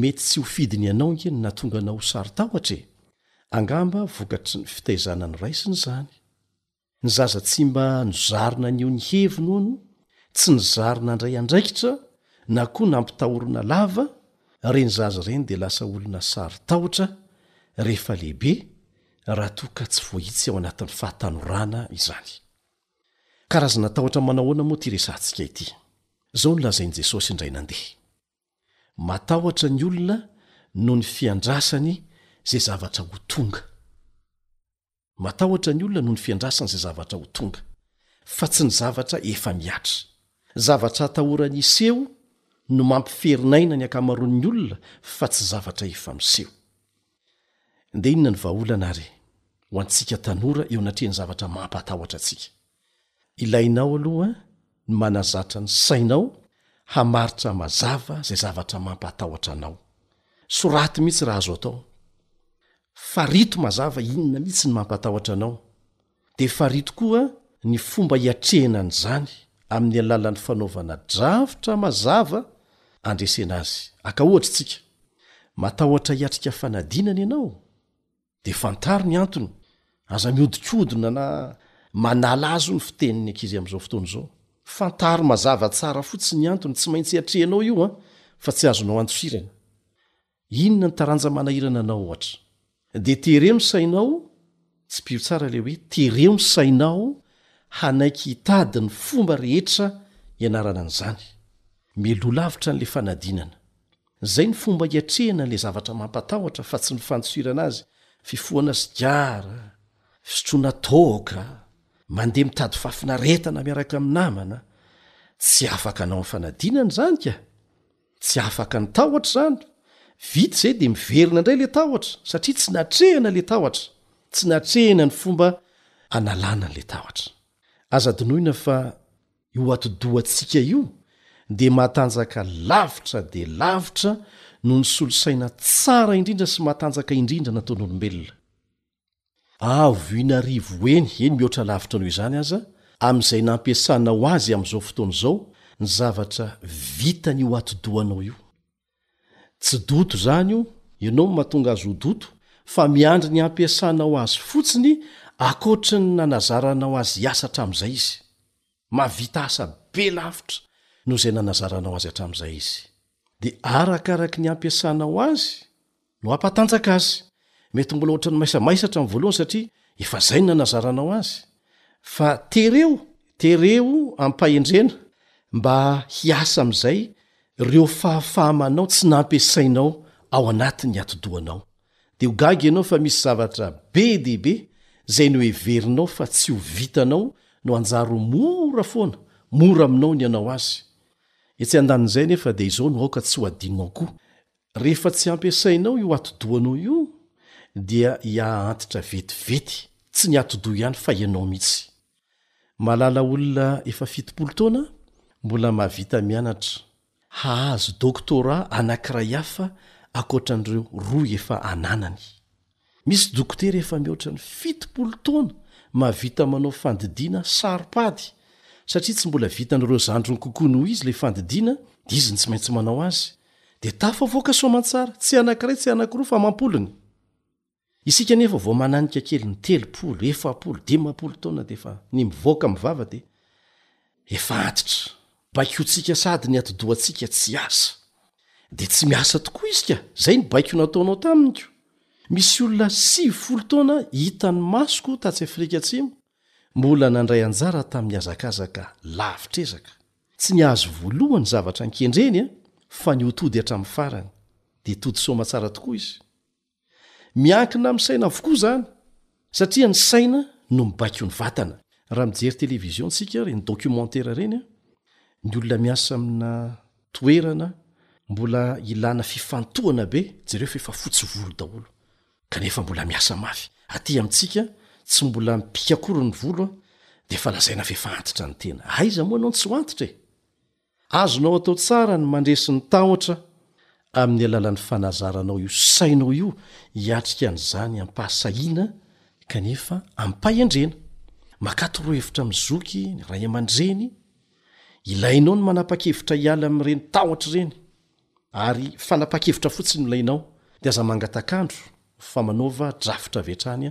Mety tsy ho fidiny ianao ange ny nahatonga anao ho sarotahotra e! Angamba vokatry ny fitaizana noraisiny izany. Ny zaza tsy mba nozary naneho ny heviny hono, tsy nizary nandray andraikitra na koa nampitahorina lava, ireny zaza ireny dia lasa olona sarotahotra rehefa lehibe raha toa ka tsy voahitsy ao anatin'ny fahatanorana izany. Karazana tahotra manao ahoana moa ity resahantsika ity? Izao no lazain'i Jesosy indray nandeha, Matahotra ny olona noho ny fiandrasany izay zavatra ho tonga. Matahotra ny olona noho ny fiandrasany izay zavatra ho tonga, fa tsy ny zavatra efa mihatra. Zavatra atahorany hiseho no mampiferin'aina ny ankamaroan'ny olona, fa tsy zavatra efa miseho. Dia inona no vahaolana ary ho antsika tanora eo anatrehan'ny zavatra mampatahotra antsika? Ilainao aloha ny manazatra ny sainao hamaritra mazava izay zavatra mampatahotra anao. Soraty mihitsy raha azo atao. Farito mazava inona mihitsy ny mampatahotra anao. Dia farito koa ny fomba hiatrehina an'izany amin'ny alalan'ny fanaovana drafitra mazava andresena azy. Aka ohatra istsika, matahotra hiatrika fanadinana ianao? Dia fantaro ny antony, aza mihodinkodina na manala azo ny fitenin'ny ankizy amin'izao fotoana izao. Fantaro mazava tsara fotsiny ny antony, tsy maintsy atrehinao io an, fa tsy azonao andosirana. Inona ny taranja manahirana anao ohatra? Dia tereo ny sainao, tsipio tsara ilay hoe tereo ny sainao hanaiky hitady ny fomba rehetra hianarana an'izany. Mialoha lavitra an'ilay fanadinana. Izay ny fomba hiatrehana an'ilay zavatra mampatahotra fa tsy ny fandosirana azy, fifohana sigara, fisotroana toaka, mandeha mitady fahafinaretana miaraka amin'ny namana. Tsy afaka anao amin'ny fanadinana izany ka! Tsy afaka ny tahotra izany, vita izay dia miverina indray ilay tahotra satria tsy natrehina ilay tahotra, tsy natrehina ny fomba analana an'ilay tahotra. Aza adinoina fa io atidohantsika io dia matanjaka lavitra dia lavitra noho ny solosaina tsara indrindra sy matanjaka indrindra nataon'olombelona. Avo Inarivo eny, eny mihoatra lavitra noho izany aza, amin'izay nampiasanao azy amin'izao fotoana izao, ny zavatra vitan'io atidohanao io. Tsy doto izany io, ianao no mahatonga azy ho doto, fa miandry ny hampiasanao azy fotsiny, ankoatry ny nanazaranao azy hiasa hatramin'izay izy. Mahavita asa be lavitra noho izay nanazaranao azy hatramin'izay izy. Dia arakaraky ny hampiasanao azy no hampatanjaka azy. Mety mbola ohatran'ny maisamaisa hatramin'ny voalohany satria efa izay no nanazaranao azy. Fa tereo, tereo am-pahendrena mba hiasa amin'izay ireo fahafaha-manao tsy nampiasainao ao anatin'ny atidohanao. Dia ho gaga ianao fa misy zavatra be dia be izay noheverinao fa tsy ho vitanao no hanjary ho mora foana, mora aminao ny hanao azy. Etsy andanin'izay anefa dia izao no aoka tsy ho adinonao koa, rehefa tsy ampiasainao io atidohanao io dia hiahantitra vetivety, tsy ny atidoha ihany fa ianao mihitsy. Malala olona efa fitopolo taona mbola mahavita mianatra hahazo doctorat anankiray hafa ankoatra an'ireo roa efa ananany. Misy dokotera efa mihoatra ny fitopolo taona mahavita manao fandidiana saro-pady satria tsy mbola vitan'ireo zandriny kokoa noho izy ilay fandidiana dia izy no tsy maintsy manao azy dia tafavoaka soamantsara, tsy anankiray tsy anankiroa fa amam-polony. Isika anefa vao mananika kely ny telopolo, efapolo, dimampolo taona dia efa ny mivoaka amin'ny vava dia efa antitra. Baikointsika sady ny atidohantsika tsy hiasa. Dia tsy miasa tokoa isika, izay ny baiko nataonao taminy ko. Misy olona sivifolo taona hitan'ny masoko tatsy Afrika Atsimo mbola nandray anjara tamin'ny hazakazaka lavitr'ezaka. Tsy ny hahazo voalohany ny zavatra nkendreny fa ny ho tody hatramin'ny farany. Dia tody soamatsara tokoa izy. miankina amin'ny saina avokoa zany satria ny saina no mibaiko ny vatana raha mijery television tsika reny documentaire reny ny olona miasa amina toerana mbola ilana fifantohana be jereo fa efa fotsy volo daholo kanefa mbola miasa mafy aty amintsika tsy mbola mipikakory ny volo a de fa lazaina fefantitra ny tena aiza moa anao ny tsy ho antitra e Azonao atao tsara ny mandresy ny tahotra amin'ny alalan'ny fanazaranao io sainao io hiatrika an'izany ampahasahiana kanefa amim-pahendrena. Makà torohevitra amin'ny zoky ny ray aman-dreny. Ilainao ny manapa-kevitra hiala amin'ireny tahotra ireny, ary fanapa-kevitra fotsiny no ilainao, dia aza mangatak'andro fa manaova drafitra avy hatrany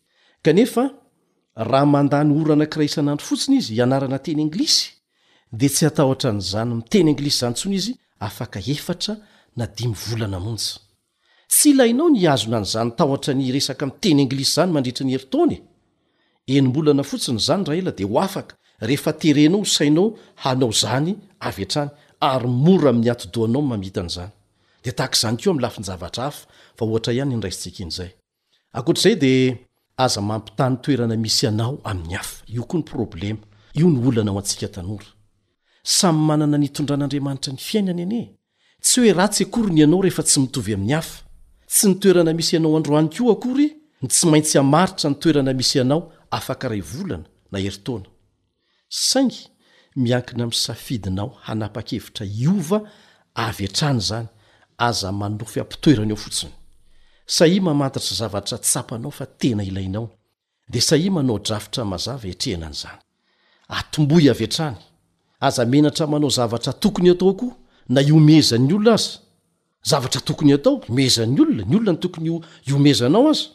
Kanefa, raha mandany ora anankiray isan'andro fotsiny izy hianarana teny anglisy, dia tsy hatahotra an'izany miteny anglisy izany intsony izy afaka efatra na dimy volana monja. Tsy ilainao ny hihazona an'izany tahotra ny hiresaka miteny anglisy izany mandritra ny herintaona e! Enim-bolana fotsiny izany raha ela dia ho afaka rehefa terenao ho sainao hanao izany avy hatrany, ary mora amin'ny atidohanao ny mamita an'izany. Dia tahaka izany koa amin'ny lafin-javatra hafa, fa ohatra ihany ny raisintsika iny izay. Ankoatra izay dia aza mampitany toerana misy anao amin'ny hafa. Io koa ny problema. Io no olana ao antsika tanora. Samy manana ny itondran'Andriamanitra ny fiainany anie e! Tsy hoe ratsy akory ny anao rehefa tsy mitovy amin'ny hafa. Tsy ny toerana misy anao androany koa akory no tsy maintsy hamaritra ny toerana misy anao afaka iray volana na herintaona. Saingy miankina amin'ny safidinao hanapa-kevitra hiova avy hatrany izany, aza manofy am-pitoerany eo fotsiny. Sahia mamantatra zavatra tsapanao fa tena ilainao, dia sahia manao drafitra mazava hiatrehana an'izany. Atombohy avy hatrany. Aza menatra manao zavatra tokony hatao koa, na ihomehezan'ny olona aza. Zavatra tokony hatao, himehezan'ny olona, ny olona no tokony hihomehezanao aza.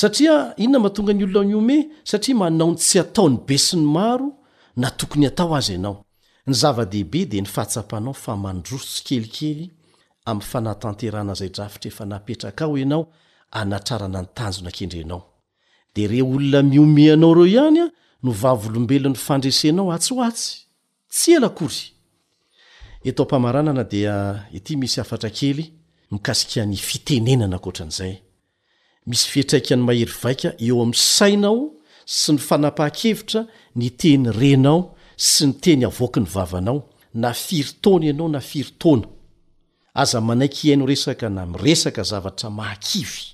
Satria inona matonga ny olona mihomehy? Satria manao ny tsy ataon'ny besinimaro na tokony hatao aza ianao. Ny zava-dehibe dia ny fahatsapanao fa mandroso tsikelikely amin'ny fanatanterahana izay drafitra efa napetrakao ianao hanatrarana ny tanjona kendrenao. Dia ireo olona mihomehy anao ireo ihany no vavolombelon'ny fandresenao atsy ho atsy. Tsy ela akory! Eto am-pamaranana dia ity misy hafatra kely mikasika ny fitenenana ankoatran'izay. Misy fiantraikany mahery vaika eo amin'ny sainao sy ny fanapahan-kevitra ny teny renao sy ny teny avoaky ny vavanao na firy taona ianao na firy taona. Aza manaiky hihaino resaka na miresaka zavatra mahakivy.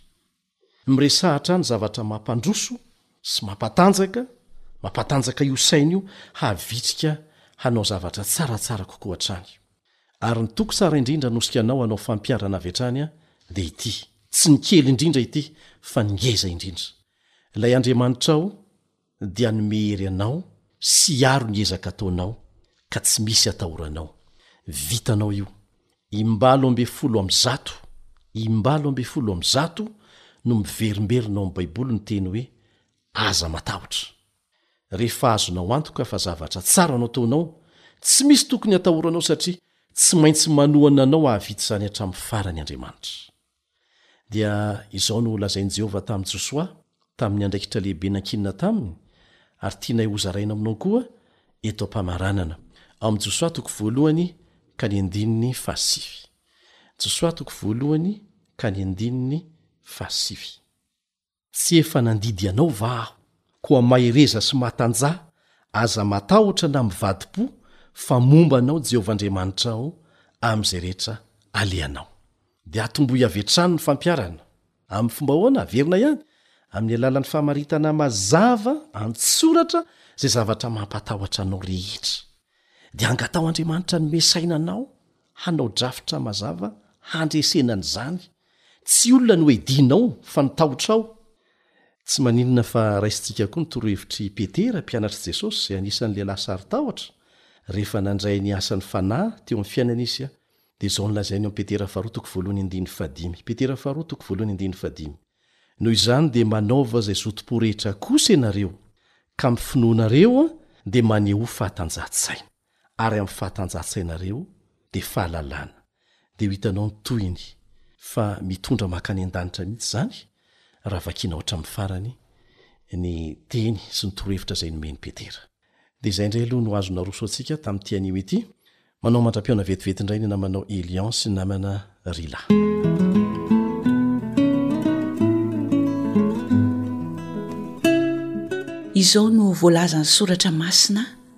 Miresaha hatrany zavatra mampandroso sy mampatanjaka, mampatanjaka io saina io havitrika hanao zavatra tsaratsara kokoa hatrany. Ary ny toko tsara indrindra anosikanao hanao fampiharana avy hatrany dia ity, tsy ny kely indrindra ity fa ny ngeza indrindra. Ilay Andriamanitrao dia ny mehery anao sy hiaro ny ezaka ataonao ka tsy misy atahoranao. Vitanao io. Imbalo ambin'ny folo amin'ny zato, imbalo ambin'ny folo amin'ny zato no miverimberina ao amin'ny Baiboly ny teny hoe aza matahotra. Rehefa azonao antoka fa zavatra tsara no ataonao, tsy misy tokony hatahoranao satria tsy maintsy manohana anao hahavita izany hatramin'ny farany Andriamanitra. Dia izao no lazain'i Jehovah tamin'i Josoa tamin'ny andraikitra lehibe nankinina taminy, ary tianay hozaraina aminao koa eto am-pamaranana. Ao amin'ny Josoa toko voalohany ka ny andininy fahasivy. Josoa toko voalohany ka ny andininy fahasivy. Tsy efa nandidy anao va aho, koa mahereza sy matanjaha, aza matahotra na mivadi-po, fa momba anao Jehovah Andriamanitrao amin'izay rehetra alehanao. Dia atombohy avy hatrany ny fampiharana. Amin'ny fomba ahoana? Averina ihany, amin'ny alalan'ny famaritana mazava an-tsoratra izay zavatra mampatahotra anao rehetra. Dia angataho Andriamanitra hanome saina anao. Hanao drafitra mazava handresena an'izany. Tsy olona no edinao fa ny tahotrao. Tsy maninona fa raisintsika koa ny torohevitr'i Petera, mpianatr'i Jesosy izay anisan'ny lehilahy sarotahotra. Rehefa nandray ny asan'ny Fanahy teo amin'ny fiainany izy, dia izao no lazainy ao amin'ny Petera faharoa toko voalohany andininy fahadimy. Petera faharoa toko voalohany andininy fahadimy. Noho izany dia manaova izay zotom-po rehetra kosa ianareo, ka amin'ny finoanareo dia manehoa fahatanjahan-tsaina. ary amin'ny fahatanjahan-tsainareo dia fahalalana, dia ho hitanao ny tohiny fa mitondra mankany an-danitra mihitsy izany raha vakianao hatramin'ny farany ny teny sy ny torohevitra izay nomen'i Petera. Dia izay indray aloha no azo naroso antsika tamin'ity anio ity. Manao mandra-pihaona vetivety indray ny namanao Elian sy ny namana Rila. Izao no voalazan'ny soratra masina.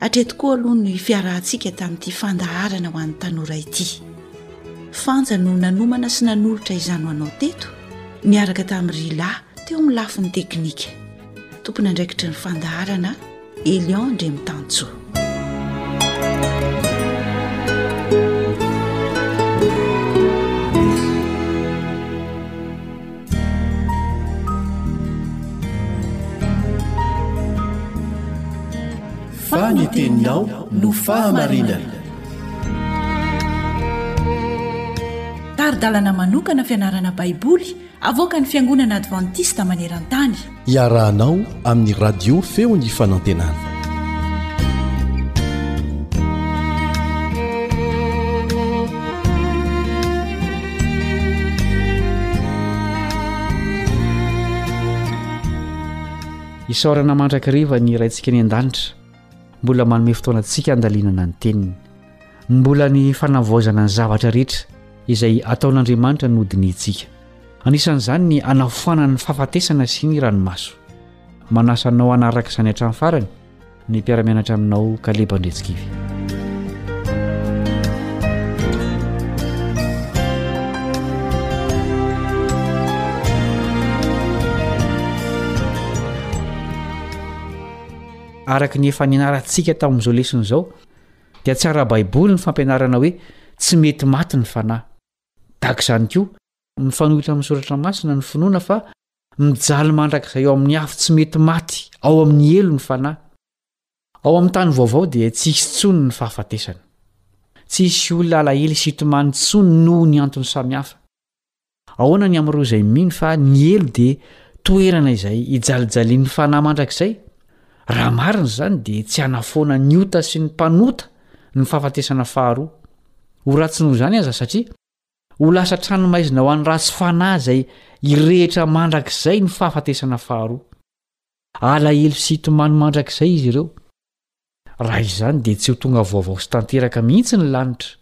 Hatreto koa aloha ny fiarahantsika tamin'ity fandaharana ho an'ny tanora ity. Fanja no nanomana sy nanolotra izany ho anao teto, niaraka tamin'ny Rila teo amin'ny lafiny teknika. Tompon'andraikitry ny fandaharana, Elion Ndremitanjo. fa ny teninao no fahamarinana tari-dalana manokana fianarana baiboly avoaka ny fiangonana advantista maneran-tany Iarahanao amin'ny radio feo ny fanantenana. Isaorana mandrakariva ny Raintsika any an-danitra. Mbola manome fotoana antsika handalinana ny teniny. Mbola ny fanavaozana ny zavatra rehetra izay ataon'Andriamanitra no dinihintsika. Anisan'izany ny hanafoanany ny fahafatesana sy ny ranomaso. Manasa anao hanaraka izany hatramin'ny farany ny mpiara-mianatra aminao Kaleba Andretsikivy. Araka ny efa nianarantsika tamin'izao lesona izao, dia tsy ara-baiboly ny fampianarana hoe tsy mety maty ny fanahy. Gaga izany koa! Mifanohitra amin'ny Soratra Masina ny finoana fa mijaly mandrakizay ao amin'ny afo tsy mety maty ao amin'ny helo ny fanahy. Ao amin'ny tany vaovao dia tsy hisy intsony ny fahafatesana. Tsy hisy olona alahelo sy hitomany intsony noho ny antony samihafa. Ahoana ny amin'ireo izay mino fa ny helo dia toerana izay hijalijalian'ny fanahy mandrakizay? Raha marina izany, dia tsy hanafoana ny ota sy ny mpanota ny fahafatesana faharoa. Ho ratsy noho izany aza, satria ho lasa tranomaizina ho an'ny ratsy fanahy izay hirehitra mandrakizay ny fahafatesana faharoa. Halahelo sy hitomany mandrakizay izy ireo. Raha izany, dia tsy ho tonga vaovao sy tanteraka mihitsy ny lanitra.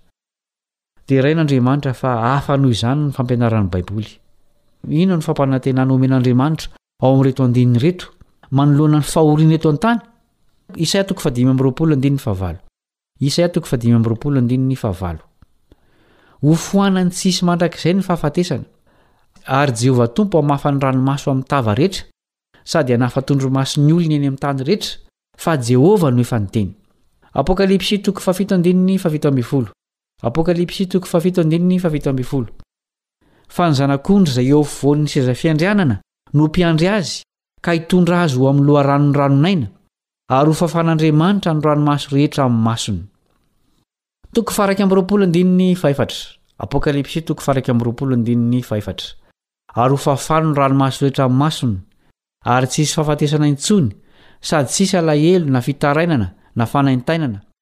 Derain'Andriamanitra fa hafa noho izany ny fampianaran'ny Baiboly. Inona no fampanantenana omen'Andriamanitra ao amin'ireto andininy ireto manoloana ny fahoriana eto an-tany? Isaia toko fahadimy amby roapolo andininy fahavalo. Isaia toko fahadimy amby roapolo andininy fahavalo. Hofoanany tsy hisy mandrakizay ny fahafatesana, ary Jehovah Tompo hamafa ny ranomaso amin'ny tava rehetra, sady hanafan-tondromaso ny olony eny amin'ny tany rehetra, fa Jehovah no efa niteny. Apokalypsy toko fahafito andininy fahafito ambin'ny folo. Fa ny Zanak'ondry izay eo afovoan'ny seza fiandrianana no mpiandry azy ka hitondra azy ho amin'ny loharanon'ny ranon'aina, ary ho fafan'Andriamanitra ny ranomaso rehetra amin'ny masony. Ary ho fafano ny ranomaso rehetra amin'ny masony, ary tsy hisy fahafatesana intsony, sady tsy hisy alahelo, na fitarainana, na fanaintainana,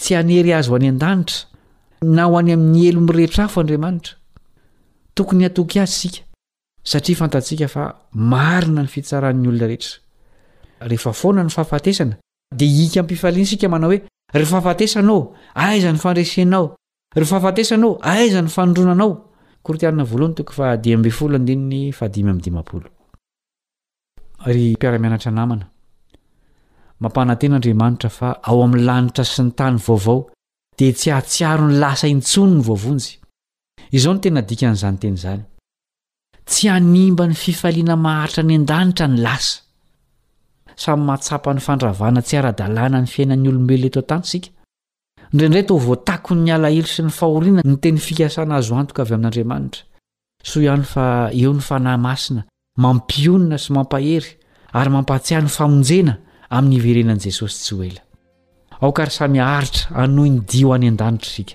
Tsy hanery azy ho any an-danitra na ho any amin'ny helo mirehitra afo Andriamanitra. Tokony hatoky azy isika, satria fantatsika fa marina ny fitsaran'ny olona rehetra. Rehefa foana ny fahafatesana, dia hihiaka am-pifaliana isika manao hoe, Ry fahafatesana ô, aiza ny fandresenao? Ry fahafatesana ô, aiza ny fanondronanao? Korintiana voalohany toko fahadimy ambin'ny folo andininy fahadimy amby dimampolo. Ry mpiara-mianatra namana, mampanantena Andriamanitra fa ao amin'ny lanitra sy ny tany vaovao dia tsy hahatsiaro ny lasa intsony ny voavonjy. Izao no tena dikan'izany teny izany, Tsy hanimba ny fifaliana maharitra any an-danitra ny lasa. Samy mahatsapa ny fandravana tsy ara-dalàna ny fiainan'ny olombelona eto an-tany isika, Indraindray toa voatakon'ny alahelo sy ny fahoriana ny teny fikasana azo antoka avy amin'Andriamanitra. Soa ihany fa eo ny Fanahy Masina mampionona sy mampahery ary mampahatsiahy ny famonjena amin'ny hiverenan'i Jesosy tsy ho ela. Aoka ary samy haharitra hanohy ny dia ho any an-danitra isika.